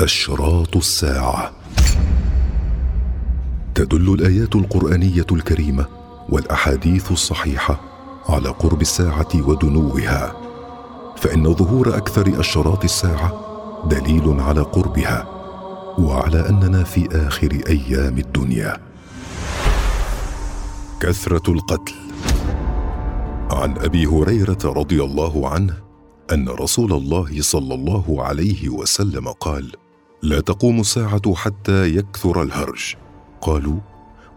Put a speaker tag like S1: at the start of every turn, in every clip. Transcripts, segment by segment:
S1: أشراط الساعة. تدل الآيات القرآنية الكريمة والأحاديث الصحيحة على قرب الساعة ودنوها. فإن ظهور أكثر أشراط الساعة دليل على قربها وعلى أننا في آخر أيام الدنيا. كثرة القتل. عن أبي هريرة رضي الله عنه أن رسول الله صلى الله عليه وسلم قال: لا تقوم الساعة حتى يكثر الهرج. قالوا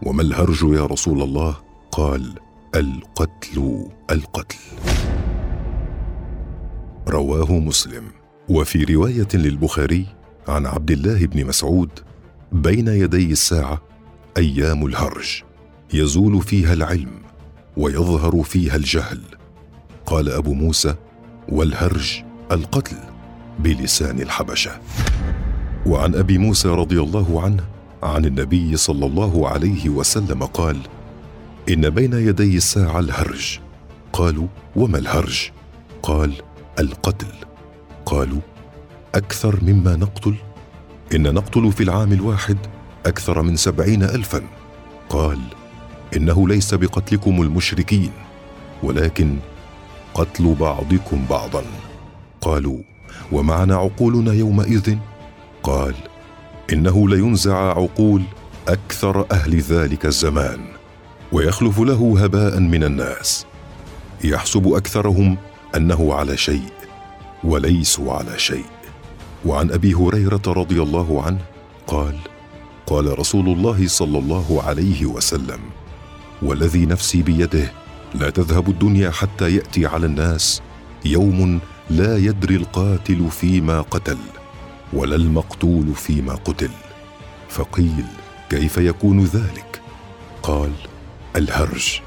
S1: وما الهرج يا رسول الله؟ قال القتل القتل. رواه مسلم. وفي رواية للبخاري عن عبد الله بن مسعود بين يدي الساعة أيام الهرج. يزول فيها العلم ويظهر فيها الجهل. قال أبو موسى والهرج القتل بلسان الحبشة. وعن أبي موسى رضي الله عنه عن النبي صلى الله عليه وسلم قال إن بين يدي الساعة الهرج قالوا وما الهرج؟ قال القتل قالوا أكثر مما نقتل؟ إن نقتل في العام الواحد أكثر من سبعين الفا قال إنه ليس بقتلكم المشركين ولكن قتل بعضكم بعضا قالوا ومعنا عقولنا يومئذ قال إنه لينزع عقول أكثر أهل ذلك الزمان ويخلف له هباء من الناس. يحسب أكثرهم أنه على شيء وليسوا على شيء. وعن أبي هريرة رضي الله عنه قال قال رسول الله صلى الله عليه وسلم والذي نفسي بيده لا تذهب الدنيا حتى يأتي على الناس يوم لا يدري القاتل فيما قتل. ولا المقتول فيما قتل. فقيل كيف يكون ذلك؟ قال الهرج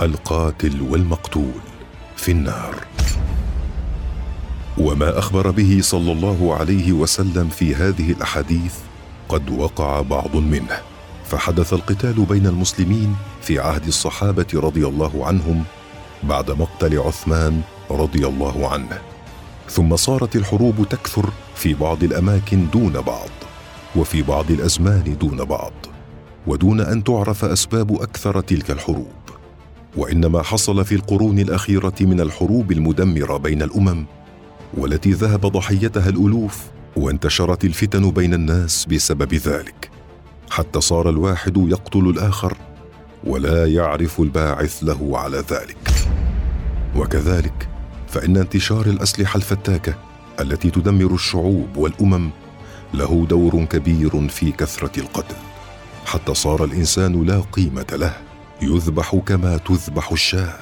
S1: القاتل والمقتول في النار. وما أخبر به صلى الله عليه وسلم في هذه الأحاديث قد وقع بعض منه. فحدث القتال بين المسلمين في عهد الصحابة رضي الله عنهم بعد مقتل عثمان رضي الله عنه. ثم صارت الحروب تكثر في بعض الأماكن دون بعض وفي بعض الأزمان دون بعض ودون أن تعرف أسباب أكثر تلك الحروب. وإنما حصل في القرون الأخيرة من الحروب المدمرة بين الأمم والتي ذهب ضحيتها الألوف وانتشرت الفتن بين الناس بسبب ذلك. حتى صار الواحد يقتل الآخر ولا يعرف الباعث له على ذلك. وكذلك فإن انتشار الأسلحة الفتاكة التي تدمر الشعوب والأمم له دور كبير في كثرة القتل. حتى صار الإنسان لا قيمة له يذبح كما تذبح الشاة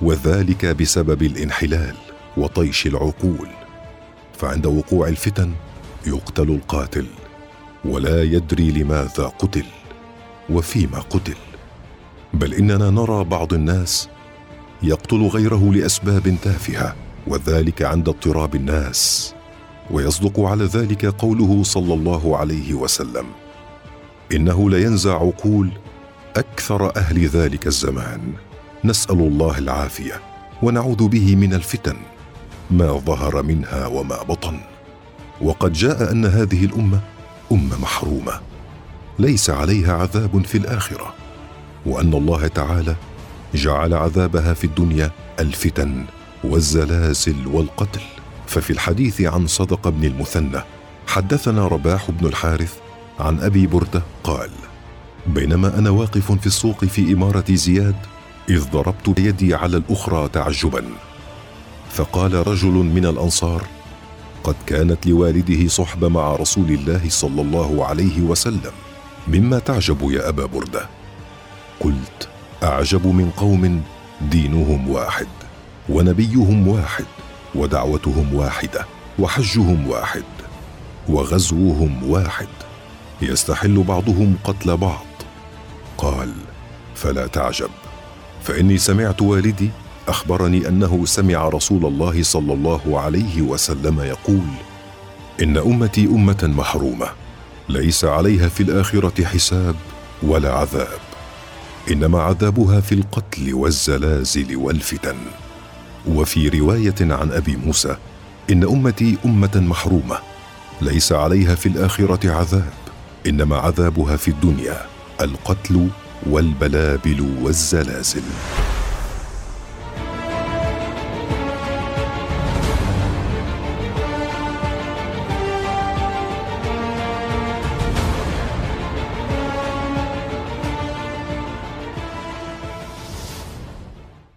S1: وذلك بسبب الانحلال وطيش العقول. فعند وقوع الفتن يقتل القاتل ولا يدري لماذا قتل وفيما قتل. بل إننا نرى بعض الناس يقتل غيره لأسباب تافهة وذلك عند اضطراب الناس. ويصدق على ذلك قوله صلى الله عليه وسلم إنه لينزع عقول أكثر أهل ذلك الزمان. نسأل الله العافية ونعوذ به من الفتن ما ظهر منها وما بطن. وقد جاء أن هذه الأمة أمة محرومة ليس عليها عذاب في الآخرة. وأن الله تعالى جعل عذابها في الدنيا الفتن والزلازل والقتل. ففي الحديث عن صدق بن المثنى حدثنا رباح بن الحارث عن أبي بردة قال بينما أنا واقف في السوق في إمارة زياد إذ ضربت يدي على الأخرى تعجبا. فقال رجل من الأنصار قد كانت لوالده صحبة مع رسول الله صلى الله عليه وسلم مما تعجب يا أبا بردة. قلت أعجب من قوم دينهم واحد ونبيهم واحد ودعوتهم واحدة وحجهم واحد وغزوهم واحد. يستحل بعضهم قتل بعض. قال فلا تعجب فإني سمعت والدي أخبرني أنه سمع رسول الله صلى الله عليه وسلم يقول إن أمتي أمة محرومة ليس عليها في الآخرة حساب ولا عذاب. إنما عذابها في القتل والزلازل والفتن. وفي رواية عن أبي موسى إن أمتي أمة محرومة ليس عليها في الآخرة عذاب إنما عذابها في الدنيا القتل والبلابل والزلازل.